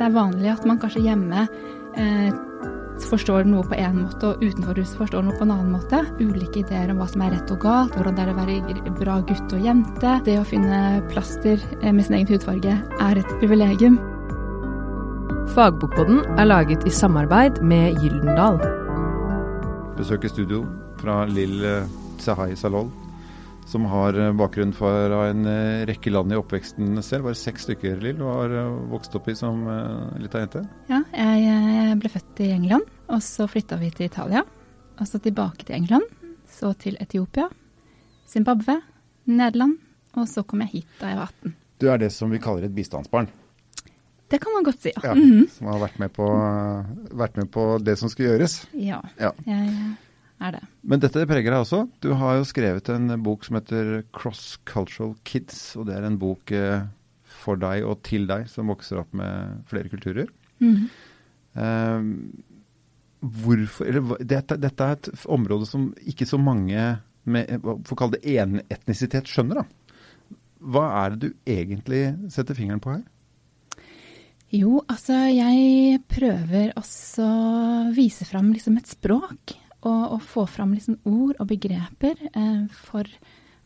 det er vanlig at man kanskje hjemme eh, forstår noe på én måte, og utenfor huset forstår noe på en annen måte. Ulike ideer om hva som er rett og galt, hvordan det er å være bra gutt og jente. Det å finne plaster eh, med sin egen hudfarge er et privilegium. Fagbokboden er laget i samarbeid med Gyldendal. Besøker studio fra Lill Sahai Salol, som har bakgrunn fra en eh, rekke land i oppveksten selv. Bare seks stykker, Lill, du har eh, vokst opp i som uh, lita jente? Ja, jeg ble født i England, og så flytta vi til Italia. Og så tilbake til England, så til Etiopia, Zimbabwe, Nederland, og så kom jeg hit da jeg var 18. Du er det som vi kaller et bistandsbarn? Det kan man godt si, ja. ja mm -hmm. Som har vært med, på, vært med, på, det som skulle gjøres? Ja, ja. jeg er det. Men dette preger deg også. Du har jo skrevet en bok som heter 'Cross Cultural Kids'. Og det er en bok eh, for deg og til deg som vokser opp med flere kulturer. Mm eh, hvorfor, eller, dette, dette, er et område som ikke så mange med får kalle det enetnisitet skjønner. da. Hva er det du egentlig setter fingeren på her? Jo, altså jeg prøver også å vise fram liksom et språk. Og, og få fram liksom ord og begreper eh, for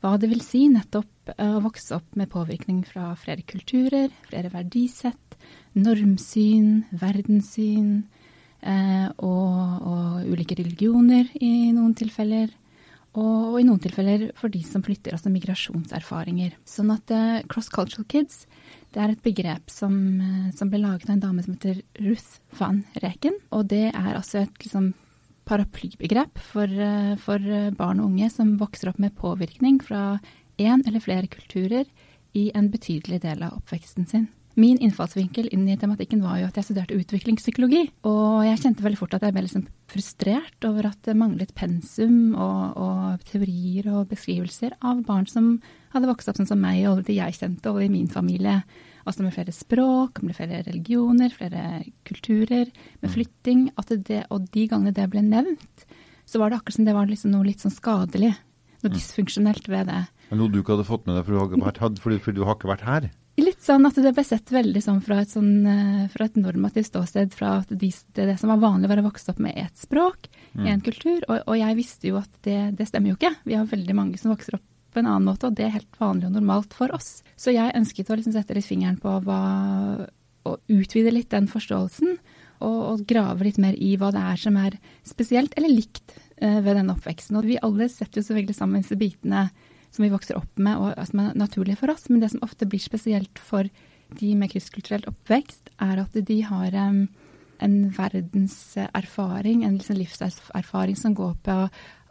hva det vil si nettopp eh, å vokse opp med påvirkning fra flere kulturer, flere verdisett, normsyn, verdenssyn eh, og, og, ulike religioner i noen tilfeller. Og, og, i noen tilfeller for de som flytter, altså migrasjonserfaringer. Sånn at eh, Cross Cultural Kids det er et begrep som, eh, som, ble laget av en dame som heter Ruth van Reken. Og det er altså et liksom, paraplybegrep for, eh, for, barn og unge som vokser opp med påvirkning fra én eller flere kulturer i en betydelig del av oppveksten sin. Min innfallsvinkel inn i tematikken var jo at jeg studerte utviklingspsykologi. Og jeg kjente veldig fort at jeg ble liksom frustrert over at det manglet pensum og, og, teorier og beskrivelser av barn som hadde vokst opp sånn som meg og de jeg kjente, og i min familie. Altså med flere språk, med flere religioner, flere kulturer, med mm. flytting. Det, og de gangene det ble nevnt, så var det akkurat som det var liksom noe litt sånn skadelig. Noe mm. dysfunksjonelt ved det. Noe du ikke hadde fått med deg fordi du, vært, fordi, fordi du har ikke vært her? Litt sånn at det ble sett veldig sånn fra et, sånn, eh, fra et normativt ståsted. Fra at de, det, det, som var vanlig, var å vokse opp med ett språk, mm. en kultur. Og, og, jeg visste jo at det, det, stemmer jo ikke. Vi har veldig mange som vokser opp på en annen måte, og det er helt vanlig og normalt for oss. Så jeg ønsket å liksom sette litt fingeren på hva Å utvide litt den forståelsen. Og, og, grave litt mer i hva det er som er spesielt eller likt eh, ved denne oppveksten. Og vi alle setter jo selvfølgelig sammen disse bitene som vi vokser opp med, og som er naturlige for oss. Men det som ofte blir spesielt for de med krysskulturell oppvekst, er at de har um, en verdenserfaring, en liksom livserfaring som går på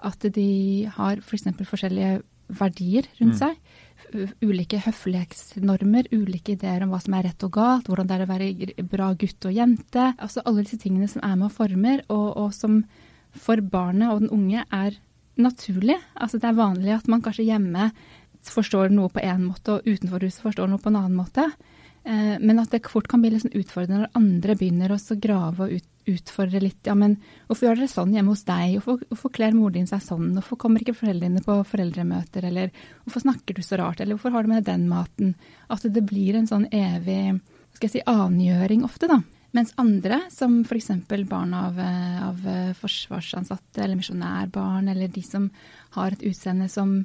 at de har f.eks. For forskjellige verdier rundt mm. seg. Ulike høflighetsnormer, ulike ideer om hva som er rett og galt, hvordan det er å være bra gutt og jente. Altså alle disse tingene som er med og former, og, og som for barnet og den unge er naturlig. Altså det er vanlig at man kanskje hjemme forstår noe på én måte, og utenfor huset forstår noe på en annen måte. Eh, men at det fort kan bli liksom utfordrende når andre begynner å grave og utfordre litt. Ja, men hvorfor gjør dere sånn hjemme hos deg? Hvorfor, hvorfor kler moren din seg sånn? Hvorfor kommer ikke foreldrene dine på foreldremøter? Eller hvorfor snakker du så rart? Eller hvorfor har du med den maten? At det blir en sånn evig skal jeg si, angjøring ofte, da. Mens andre, som f.eks. barn av, eh, av, forsvarsansatte eller misjonærbarn, eller de som har et utseende som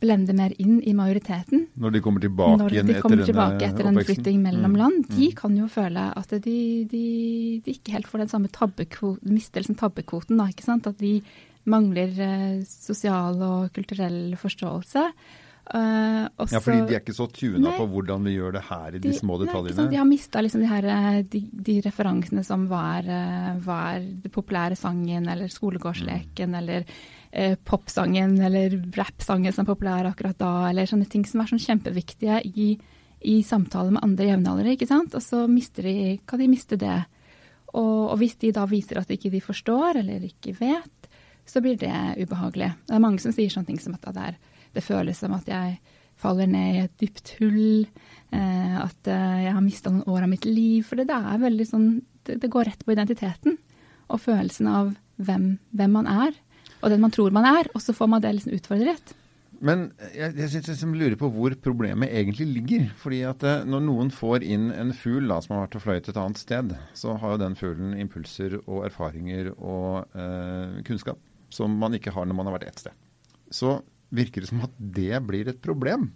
blender mer inn i majoriteten Når de kommer tilbake, de kommer tilbake etter en flytting mellom mm. land, de mm. kan jo føle at de, de, de ikke helt får den samme tabbekvoten, mister liksom tabbekvoten. Da, ikke sant? At de mangler eh, sosial og kulturell forståelse. Uh, også, ja, fordi de er ikke så tuna på hvordan vi gjør det her i de, de små detaljene? Nei, de har mista liksom de, eh, de, de, referansene som var, eh, var den populære sangen, eller skolegårdsleken, mm. eller uh, popsangen, eller rappsangen som er populær akkurat da, eller sånne ting som er sånn kjempeviktige i, i samtaler med andre jevnaldrende, ikke sant. Og så de, kan de miste det. Og, og hvis de da viser at ikke de forstår, eller ikke vet, så blir det ubehagelig. Det er mange som sier sånne ting som at det er det føles som at jeg faller ned i et dypt hull. Eh, at eh, jeg har mista noen år av mitt liv. For det, er veldig sånn det, det, går rett på identiteten. Og følelsen av hvem, hvem, man er, og den man tror man er. Og så får man det liksom utfordret. Men jeg, jeg synes jeg liksom lurer på hvor problemet egentlig ligger. Fordi at eh, når noen får inn en fugl da, som har vært og fløyet et annet sted, så har jo den fuglen impulser og erfaringer og eh, kunnskap som man ikke har når man har vært ett sted. Så virker det som at det blir et problem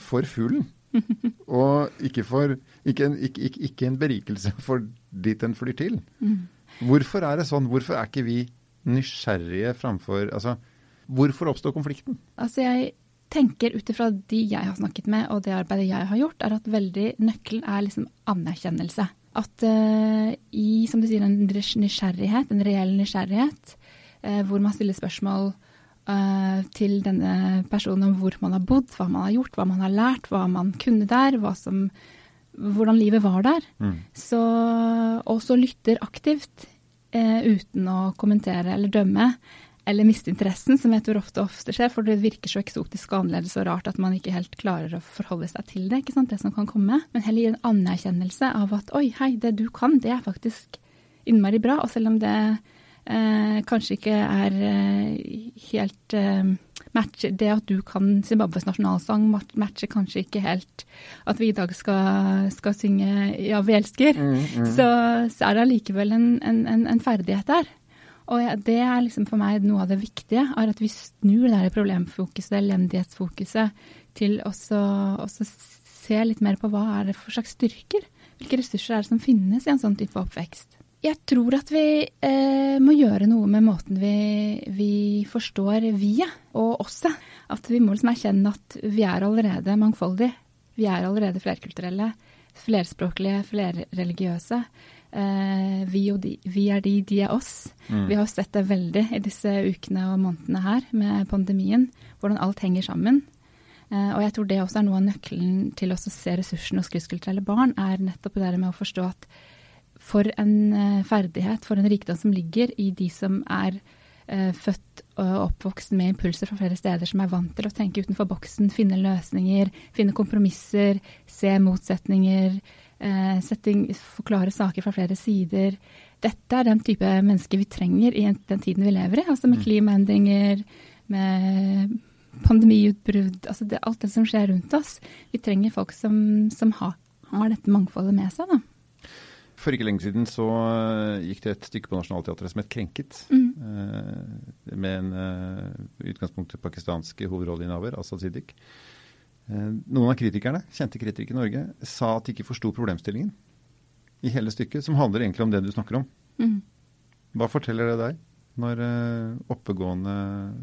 for fuglen. Og ikke, for, ikke, en, ikke, ikke, ikke en berikelse for dit den flyr til. Hvorfor er det sånn? Hvorfor er ikke vi nysgjerrige framfor Altså, hvorfor oppstår konflikten? Altså jeg tenker ut ifra de jeg har snakket med og det arbeidet jeg har gjort, er at veldig nøkkelen er liksom anerkjennelse. At uh, i, som du sier, en nysgjerrighet, en reell nysgjerrighet, uh, hvor man stiller spørsmål uh, til denne personen om hvor man har bodd, hva man har gjort, hva man har lært, hva man kunne der, som, hvordan livet var der. Mm. Så, og så lytter aktivt uten å kommentere eller dømme eller miste interessen, som jeg tror ofte ofte skjer, for det virker så eksotisk og annerledes og rart at man ikke helt klarer å forholde seg til det, ikke sant, det som kan komme. Men heller gi en anerkjennelse av at oi, hei, det du kan, det er faktisk innmari bra. Og selv om det eh, kanskje ikke er eh, helt eh, matcher Det at du kan Zimbabwes nasjonalsang, matcher kanskje ikke helt at vi i dag skal, skal synge Ja, vi elsker. Mm, mm. Så, så, er det allikevel en, en, en ferdighet der. Og det er liksom for meg noe av det viktige, er at vi snur det der problemfokuset, elendighetsfokuset, til å se litt mer på hva er det for slags styrker. Hvilke ressurser er det som finnes i en sånn type oppvekst. Jeg tror at vi eh, må gjøre noe med måten vi, vi forstår vi og oss. At vi må liksom erkjenne at vi er allerede mangfoldige. Vi er allerede flerkulturelle, flerspråklige, flerreligiøse. Eh, vi, de, vi, er de, de er oss. Mm. Vi har sett det veldig i disse ukene og månedene her med pandemien, hvordan alt henger sammen. Eh, og jeg tror det også er noe av nøkkelen til å se ressursene hos krysskulturelle barn, er nettopp det med å forstå at for en eh, ferdighet, for en rikdom som ligger i de som er eh, født og oppvokst med impulser fra flere steder, som er vant til å tenke utenfor boksen, finne løsninger, finne kompromisser, se motsetninger, eh, setting, forklare saker fra flere sider. Dette er den type mennesker vi trenger i den tiden vi lever i. Altså med mm. klimaendringer, med pandemiutbrudd, altså det, alt det som skjer rundt oss. Vi trenger folk som, som har, har, dette mangfoldet med seg. da. For ikke lenge siden så eh, gikk det et stykke på Nationaltheatret som het 'Krenket'. Mm. Eh, med en uh, utgangspunkt pakistansk hovedrolleinnehaver, Asad Siddiq. Eh, noen av kritikerne, kjente kritikere i Norge, sa at de ikke forsto problemstillingen i hele stykket, som handler egentlig om det du snakker om. Mm. Hva forteller det deg når eh, oppegående,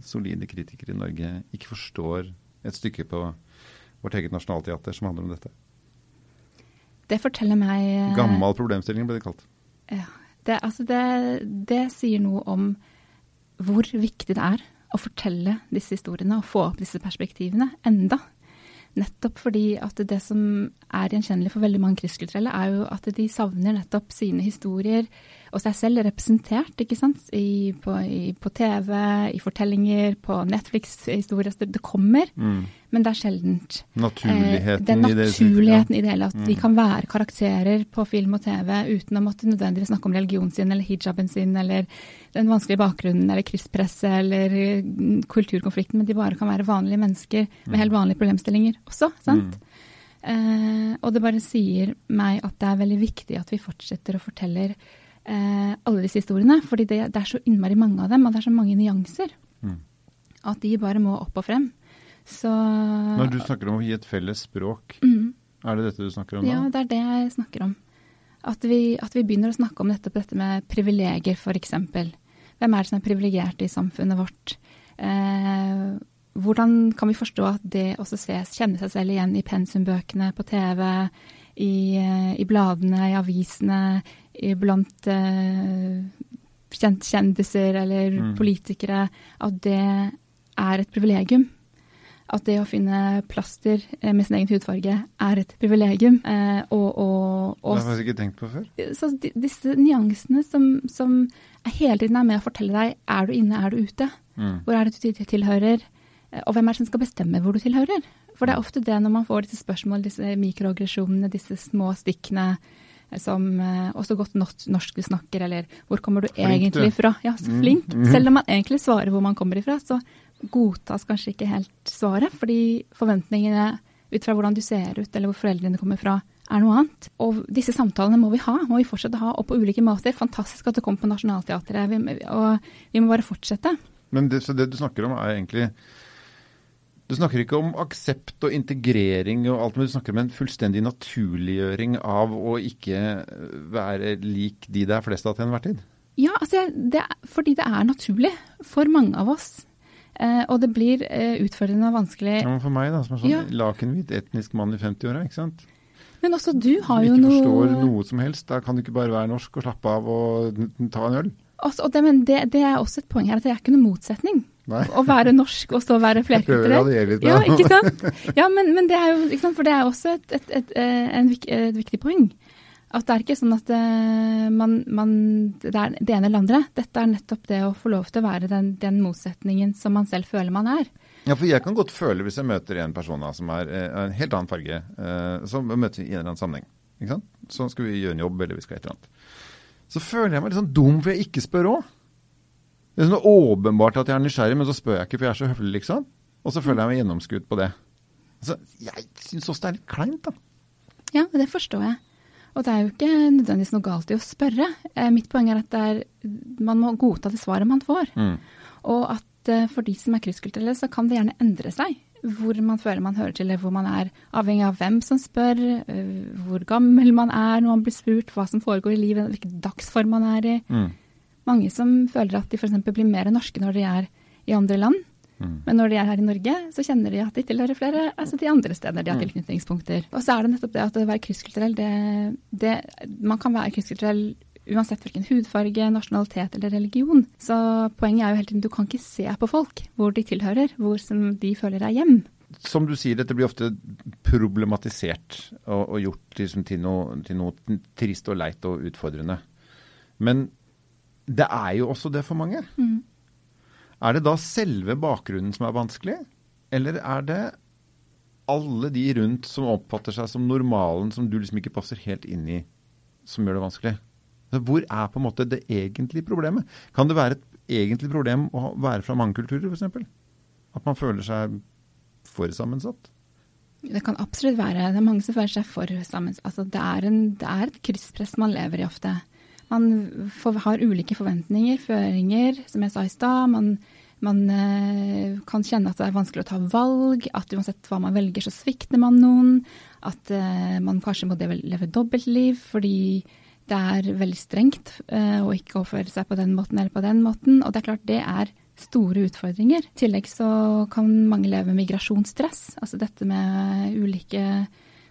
solide kritikere i Norge ikke forstår et stykke på vårt eget nasjonalteater som handler om dette? Det forteller meg Gammel Gammal problemstilling ble det kalt. Ja, det, altså det, det sier noe om hvor viktig det er å fortelle disse historiene og få opp disse perspektivene enda. Nettopp fordi at det som er gjenkjennelig for veldig mange kristkulturelle, er jo at de savner nettopp sine historier og seg selv representert, ikke sant. I, på, i, på, TV, i fortellinger, på Netflix-historier. Det kommer, mm. men det er sjeldent. Naturligheten, eh, den naturligheten i det hele. At mm. de kan være karakterer på film og TV uten å måtte nødvendigvis snakke om religionen sin eller hijaben sin eller den vanskelige bakgrunnen eller krysspresset eller mm, kulturkonflikten, men de bare kan være vanlige mennesker med helt vanlige problemstillinger også. sant? Mm. Eh, og det bare sier meg at det er veldig viktig at vi fortsetter å fortelle eh, alle disse historiene. fordi det, det, er så innmari mange av dem, og det er så mange nyanser. Mm. At de bare må opp og frem. Så Når du snakker om å gi et felles språk, mm. er det dette du snakker om da? Ja, det er det jeg snakker om. At vi, at vi begynner å snakke om dette, dette med privilegier, f.eks. Hvem er det som er privilegerte i samfunnet vårt? Eh, hvordan kan vi forstå at det også ses, kjenne seg selv igjen i pensumbøkene på TV, i, eh, i bladene, i avisene, blant uh, kjendiser eller mm. politikere, at det er et privilegium. At det å finne plaster eh, med sin egen hudfarge er et privilegium. Eh, og, og, og, det har jeg faktisk ikke tenkt på før. Så disse nyansene som, som hele tiden er med å fortelle deg er du inne, er du ute? Mm. Hvor er det du tilhører? Og hvem er det som skal bestemme hvor du tilhører? For det er mm. ofte det når man får disse spørsmålene, disse mikroaggresjonene, disse små stikkene som uh, også godt norsk du snakker, eller hvor kommer du flink, egentlig fra? Ja, så flink. Mm. Mm. Selv om man egentlig svarer hvor man kommer ifra, så godtas kanskje ikke helt svaret, fordi forventningene ut fra hvordan du ser ut eller hvor foreldrene kommer fra, er noe annet. Og disse samtalene må vi ha, må vi fortsette å ha, og på ulike måter. Fantastisk at du kom på Nationaltheatret, og vi må bare fortsette. Men det, det, du snakker om er egentlig Du snakker ikke om aksept og integrering og alt, men du snakker om en fullstendig naturliggjøring av å ikke være lik de det er flest av til enhver tid? Ja, altså, det, fordi det er naturlig for mange av oss. Eh, og det blir eh, utfordrende og vanskelig. Ja, men For meg, da, som er sånn ja. lakenhvit etnisk mann i 50-åra, ikke sant. Men også du har jo noe ikke forstår noe som helst. Da kan du ikke bare være norsk og slappe av og ta en øl. Også, det, men det, det, er også et poeng her at det er ikke noen motsetning. Nei. Å være norsk og så være flerkulturell. Ja, ikke sant? Ja, men, men, det er jo, ikke sant? For det er også et, et, et, et, et viktig poeng. At det er ikke sånn at uh, man, man, det er det ene eller andre. Dette er nettopp det å få lov til å være den, den, motsetningen som man selv føler man er. Ja, for jeg kan godt føle hvis jeg møter en person da, som er av en helt annen farge, som møter i en eller annen sammenheng. Ikke sant? Så skal vi gjøre en jobb, eller vi skal et eller annet. Så føler jeg meg litt sånn dum for jeg ikke spør òg. Det er sånn åpenbart at jeg er nysgjerrig, men så spør jeg ikke for jeg er så høflig, liksom. Og så føler jeg meg gjennomskuet på det. Altså, jeg syns også det er litt kleint, da. Ja, det forstår jeg. Og det er jo ikke nødvendigvis noe galt i å spørre. Eh, mitt poeng er at er, man må godta det svaret man får. Mm. Og at eh, for de som er krysskulturelle, så kan det gjerne endre seg. Hvor man føler man hører til, eller hvor man er. Avhengig av hvem som spør, eh, hvor gammel man er når man blir spurt, hva som foregår i livet, hvilken dagsform man er i. Mm. Mange som føler at de f.eks. blir mer norske når de er i andre land. Mm. Men når de er her i Norge, så kjenner de at de tilhører flere altså de andre steder de har mm. tilknytningspunkter. Og så er det nettopp det at å være krysskulturell, det, det, Man kan være krysskulturell uansett hvilken hudfarge, nasjonalitet eller religion. Så poenget er jo hele tiden du kan ikke se på folk hvor de tilhører, hvor som de føler er hjem. Som du sier, dette blir ofte problematisert og, og gjort liksom, til, noe, til, noe, trist og leit og utfordrende. Men det er jo også det for mange. Mm. Er det da selve bakgrunnen som er vanskelig, eller er det alle de rundt som oppfatter seg som normalen, som du liksom ikke passer helt inn i, som gjør det vanskelig? Hvor er på en måte det egentlige problemet? Kan det være et egentlig problem å være fra mange kulturer, f.eks.? At man føler seg for sammensatt? Det kan absolutt være. Det er mange som føler seg for sammensatt. Altså, det, er en, det er et krysspress man lever i ofte. Man får, har ulike forventninger, føringer, som jeg sa i stad. Man, man eh, kan kjenne at det er vanskelig å ta valg, at uansett hva man velger, så svikter man noen. At eh, man kanskje må leve dobbeltliv fordi det er veldig strengt eh, å ikke oppføre seg på den måten eller på den måten. Og det er klart det er store utfordringer. I tillegg så kan mange leve med migrasjonsstress, altså dette med ulike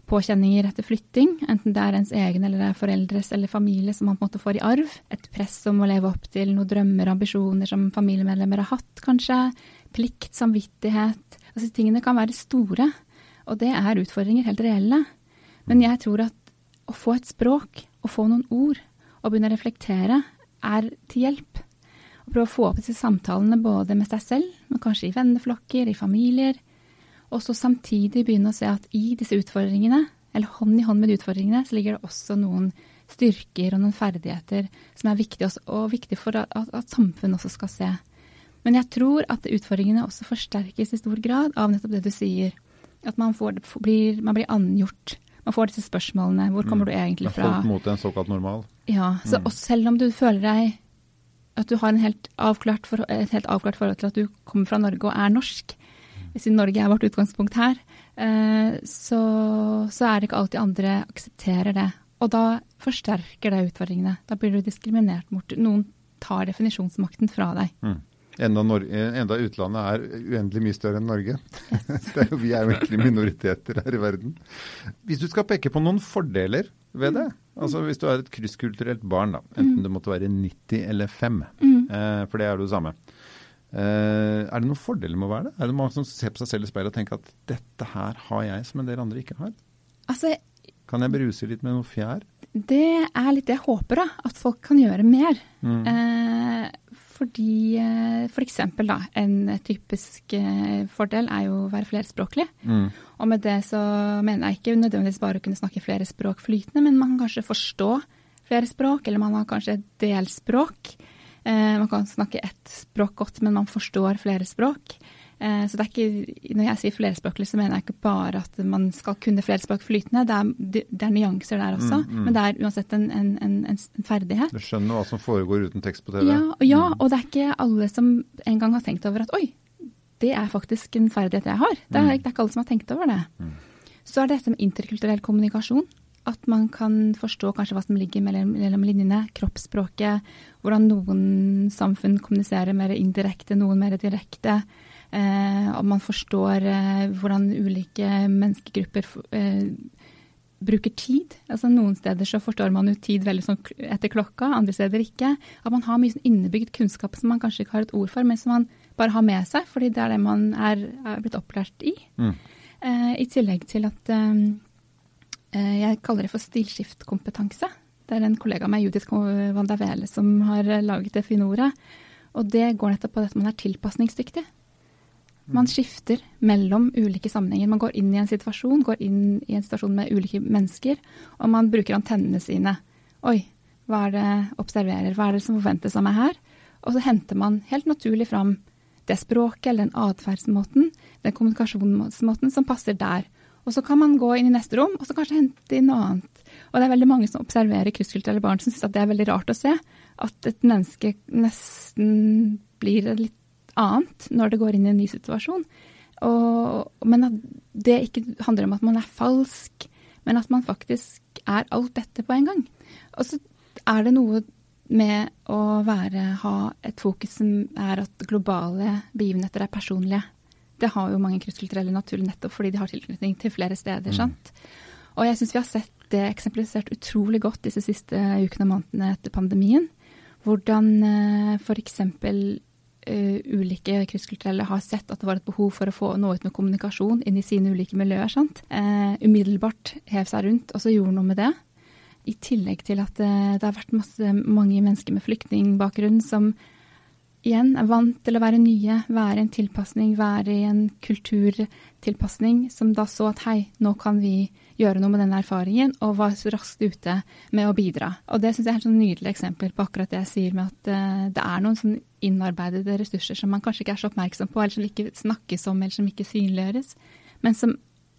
påkjenninger etter flytting, enten det er ens egen eller det er foreldres eller familie som man på en måte får i arv. Et press om å leve opp til noen drømmer og ambisjoner som familiemedlemmer har hatt, kanskje. Plikt, samvittighet. Altså tingene kan være store, og det er utfordringer, helt reelle. Men jeg tror at å få et språk, å få noen ord, og begynne å reflektere, er til hjelp. Å prøve å få opp disse samtalene både med seg selv, men kanskje i venneflokker, i familier, og så samtidig begynne å se at i disse utfordringene, eller hånd i hånd med utfordringene, så ligger det også noen styrker og noen ferdigheter som er viktige, og viktige for at, at, samfunnet også skal se. Men jeg tror at utfordringene også forsterkes i stor grad av nettopp det du sier. At man, får, blir, man blir annengjort. Man får disse spørsmålene. Hvor kommer mm. du egentlig fra? Folk mot en såkalt normal. Ja. Så, mm. Selv om du føler deg at du har helt for, et helt avklart forhold til at du kommer fra Norge og er norsk, siden Norge er vårt utgangspunkt her, eh, så, så er det ikke alltid andre aksepterer det. Og da forsterker det utfordringene. Da blir du diskriminert mot Noen tar definisjonsmakten fra deg. Mm. Enda, enda, utlandet er uendelig mye større enn Norge. Er jo, vi er jo egentlig minoriteter her i verden. Hvis du skal peke på noen fordeler ved det, mm. altså hvis du er et krysskulturelt barn, da, enten mm. det måtte være 90 eller 5, mm. eh, for det er det samme. Uh, er det noen fordeler med å være det? Er det mange som ser på seg selv i speilet og tenker at dette her har jeg som en del andre ikke har? Altså, kan jeg bruse litt med noe fjær? Det er litt det jeg håper, da. At folk kan gjøre mer. Mm. Uh, fordi f.eks. for eksempel, da, en typisk fordel er jo å være flerspråklig. Mm. Og med det så mener jeg ikke nødvendigvis bare å kunne snakke flere språk flytende, men man kan kanskje forstå flere språk, eller man har kanskje et delspråk. Eh, man kan snakke ett språk godt, men man forstår flere språk. Eh, så det er ikke, når jeg sier flerspråklig, så mener jeg ikke bare at man skal kunne flerspråk flytende. Det er, det er nyanser der også, mm, mm. men det er uansett en, en, en, en, ferdighet. Du skjønner hva som foregår uten tekst på TV? Ja, ja mm. og det er ikke alle som en gang har tenkt over at oi, det er faktisk en ferdighet jeg har. Det er, mm. det er ikke alle som har tenkt over det. Mm. Så er det dette med interkulturell kommunikasjon. At man kan forstå kanskje hva som ligger mellom, mellom linjene. Kroppsspråket. Hvordan noen samfunn kommuniserer mer indirekte, noen mer direkte. Eh, og man forstår eh, hvordan ulike menneskegrupper eh, bruker tid. Altså Noen steder så forstår man jo tid veldig sånn etter klokka, andre steder ikke. At man har mye sånn innebygd kunnskap som man kanskje ikke har et ord for, men som man bare har med seg, fordi det er det man er, er blitt opplært i. Mm. Eh, I tillegg til at eh, jeg kaller det for stilskiftkompetanse. Det er en kollega av meg, Judith Vandavele, som har laget det fine ordet. Og det går nettopp på at man er tilpasningsdyktig. Man skifter mellom ulike sammenhenger. Man går inn i en situasjon, går inn i en situasjon med ulike mennesker, og man bruker antennene sine. Oi, hva er det observerer, hva er det som forventes av meg her? Og så henter man helt naturlig fram det språket eller den atferdsmåten, den kommunikasjonsmåten som passer der. Og så kan man gå inn i neste rom og så kanskje hente inn noe annet. Og det er veldig mange som observerer krysskulturelle barn som syns at det er veldig rart å se. At et menneske nesten blir litt annet når det går inn i en ny situasjon. Og, men at det ikke handler om at man er falsk, men at man faktisk er alt dette på en gang. Og så er det noe med å være, ha et fokus som er at globale begivenheter er personlige. Det har jo mange krysskulturelle naturlig nettopp fordi de har tilknytning til flere steder. Mm. sant? Og jeg syns vi har sett det eksemplifisert utrolig godt disse siste ukene og månedene etter pandemien. Hvordan eh, f.eks uh, ulike krysskulturelle har sett at det var et behov for å få nå ut med kommunikasjon inn i sine ulike miljøer. Uh, umiddelbart hev seg rundt og så gjorde noe med det. I tillegg til at uh, det har vært masse, mange mennesker med flyktningbakgrunn som igjen er vant til å være nye, være en tilpasning, være i en kulturtilpasning, som da så at hei, nå kan vi gjøre noe med den erfaringen, og var raskt ute med å bidra. Og det syns jeg er sånn nydelig eksempel på akkurat det jeg sier med at uh, det er noen sånn innarbeidede ressurser som man kanskje ikke er så oppmerksom på, eller som ikke snakkes om, eller som ikke synliggjøres, men som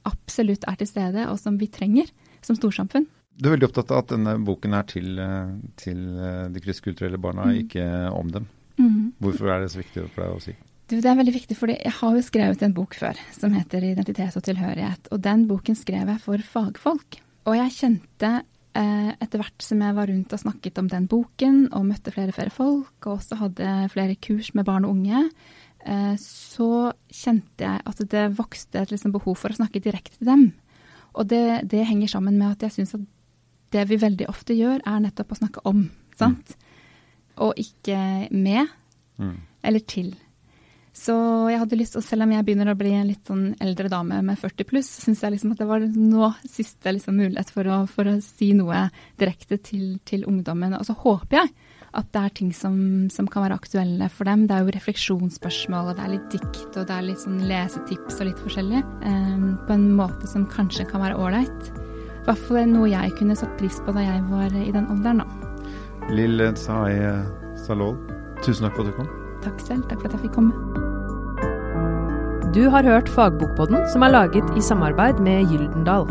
absolutt er til stede, og som vi trenger som storsamfunn. Du er veldig opptatt av at denne boken er til, eh, til eh, de kristkulturelle barna, mm. ikke om dem. Mm. Hvorfor er det så viktig for deg å si? Du, det er veldig viktig, for jeg har jo skrevet en bok før som heter 'Identitet og tilhørighet'. Og den boken skrev jeg for fagfolk. Og jeg kjente eh, etter hvert som jeg var rundt og snakket om den boken, og møtte flere og flere folk, og også hadde flere kurs med barn og unge, eh, så kjente jeg at det vokste et liksom behov for å snakke direkte til dem. Og det, det henger sammen med at jeg syns at det vi veldig ofte gjør, er nettopp å snakke om. sant? Mm og ikke med mm. eller til. Så jeg hadde lyst, og selv om jeg begynner å bli en litt sånn eldre dame med 40 pluss, syns jeg liksom at det var nå siste liksom mulighet for å, for å, si noe direkte til, til ungdommen. Og så håper jeg at det er ting som, som, kan være aktuelle for dem. Det er jo refleksjonsspørsmål, og det er litt dikt, og det er litt sånn lesetips og litt forskjellig. Eh, på en måte som kanskje kan være ålreit. I hvert fall noe jeg kunne satt pris på da jeg var i den alderen, da. Lill Tsai Salol, tusen takk for at du kom. Takk selv. Takk for at jeg fikk komme. Du har hørt Fagbokpodden, som er laget i samarbeid med Gyldendal.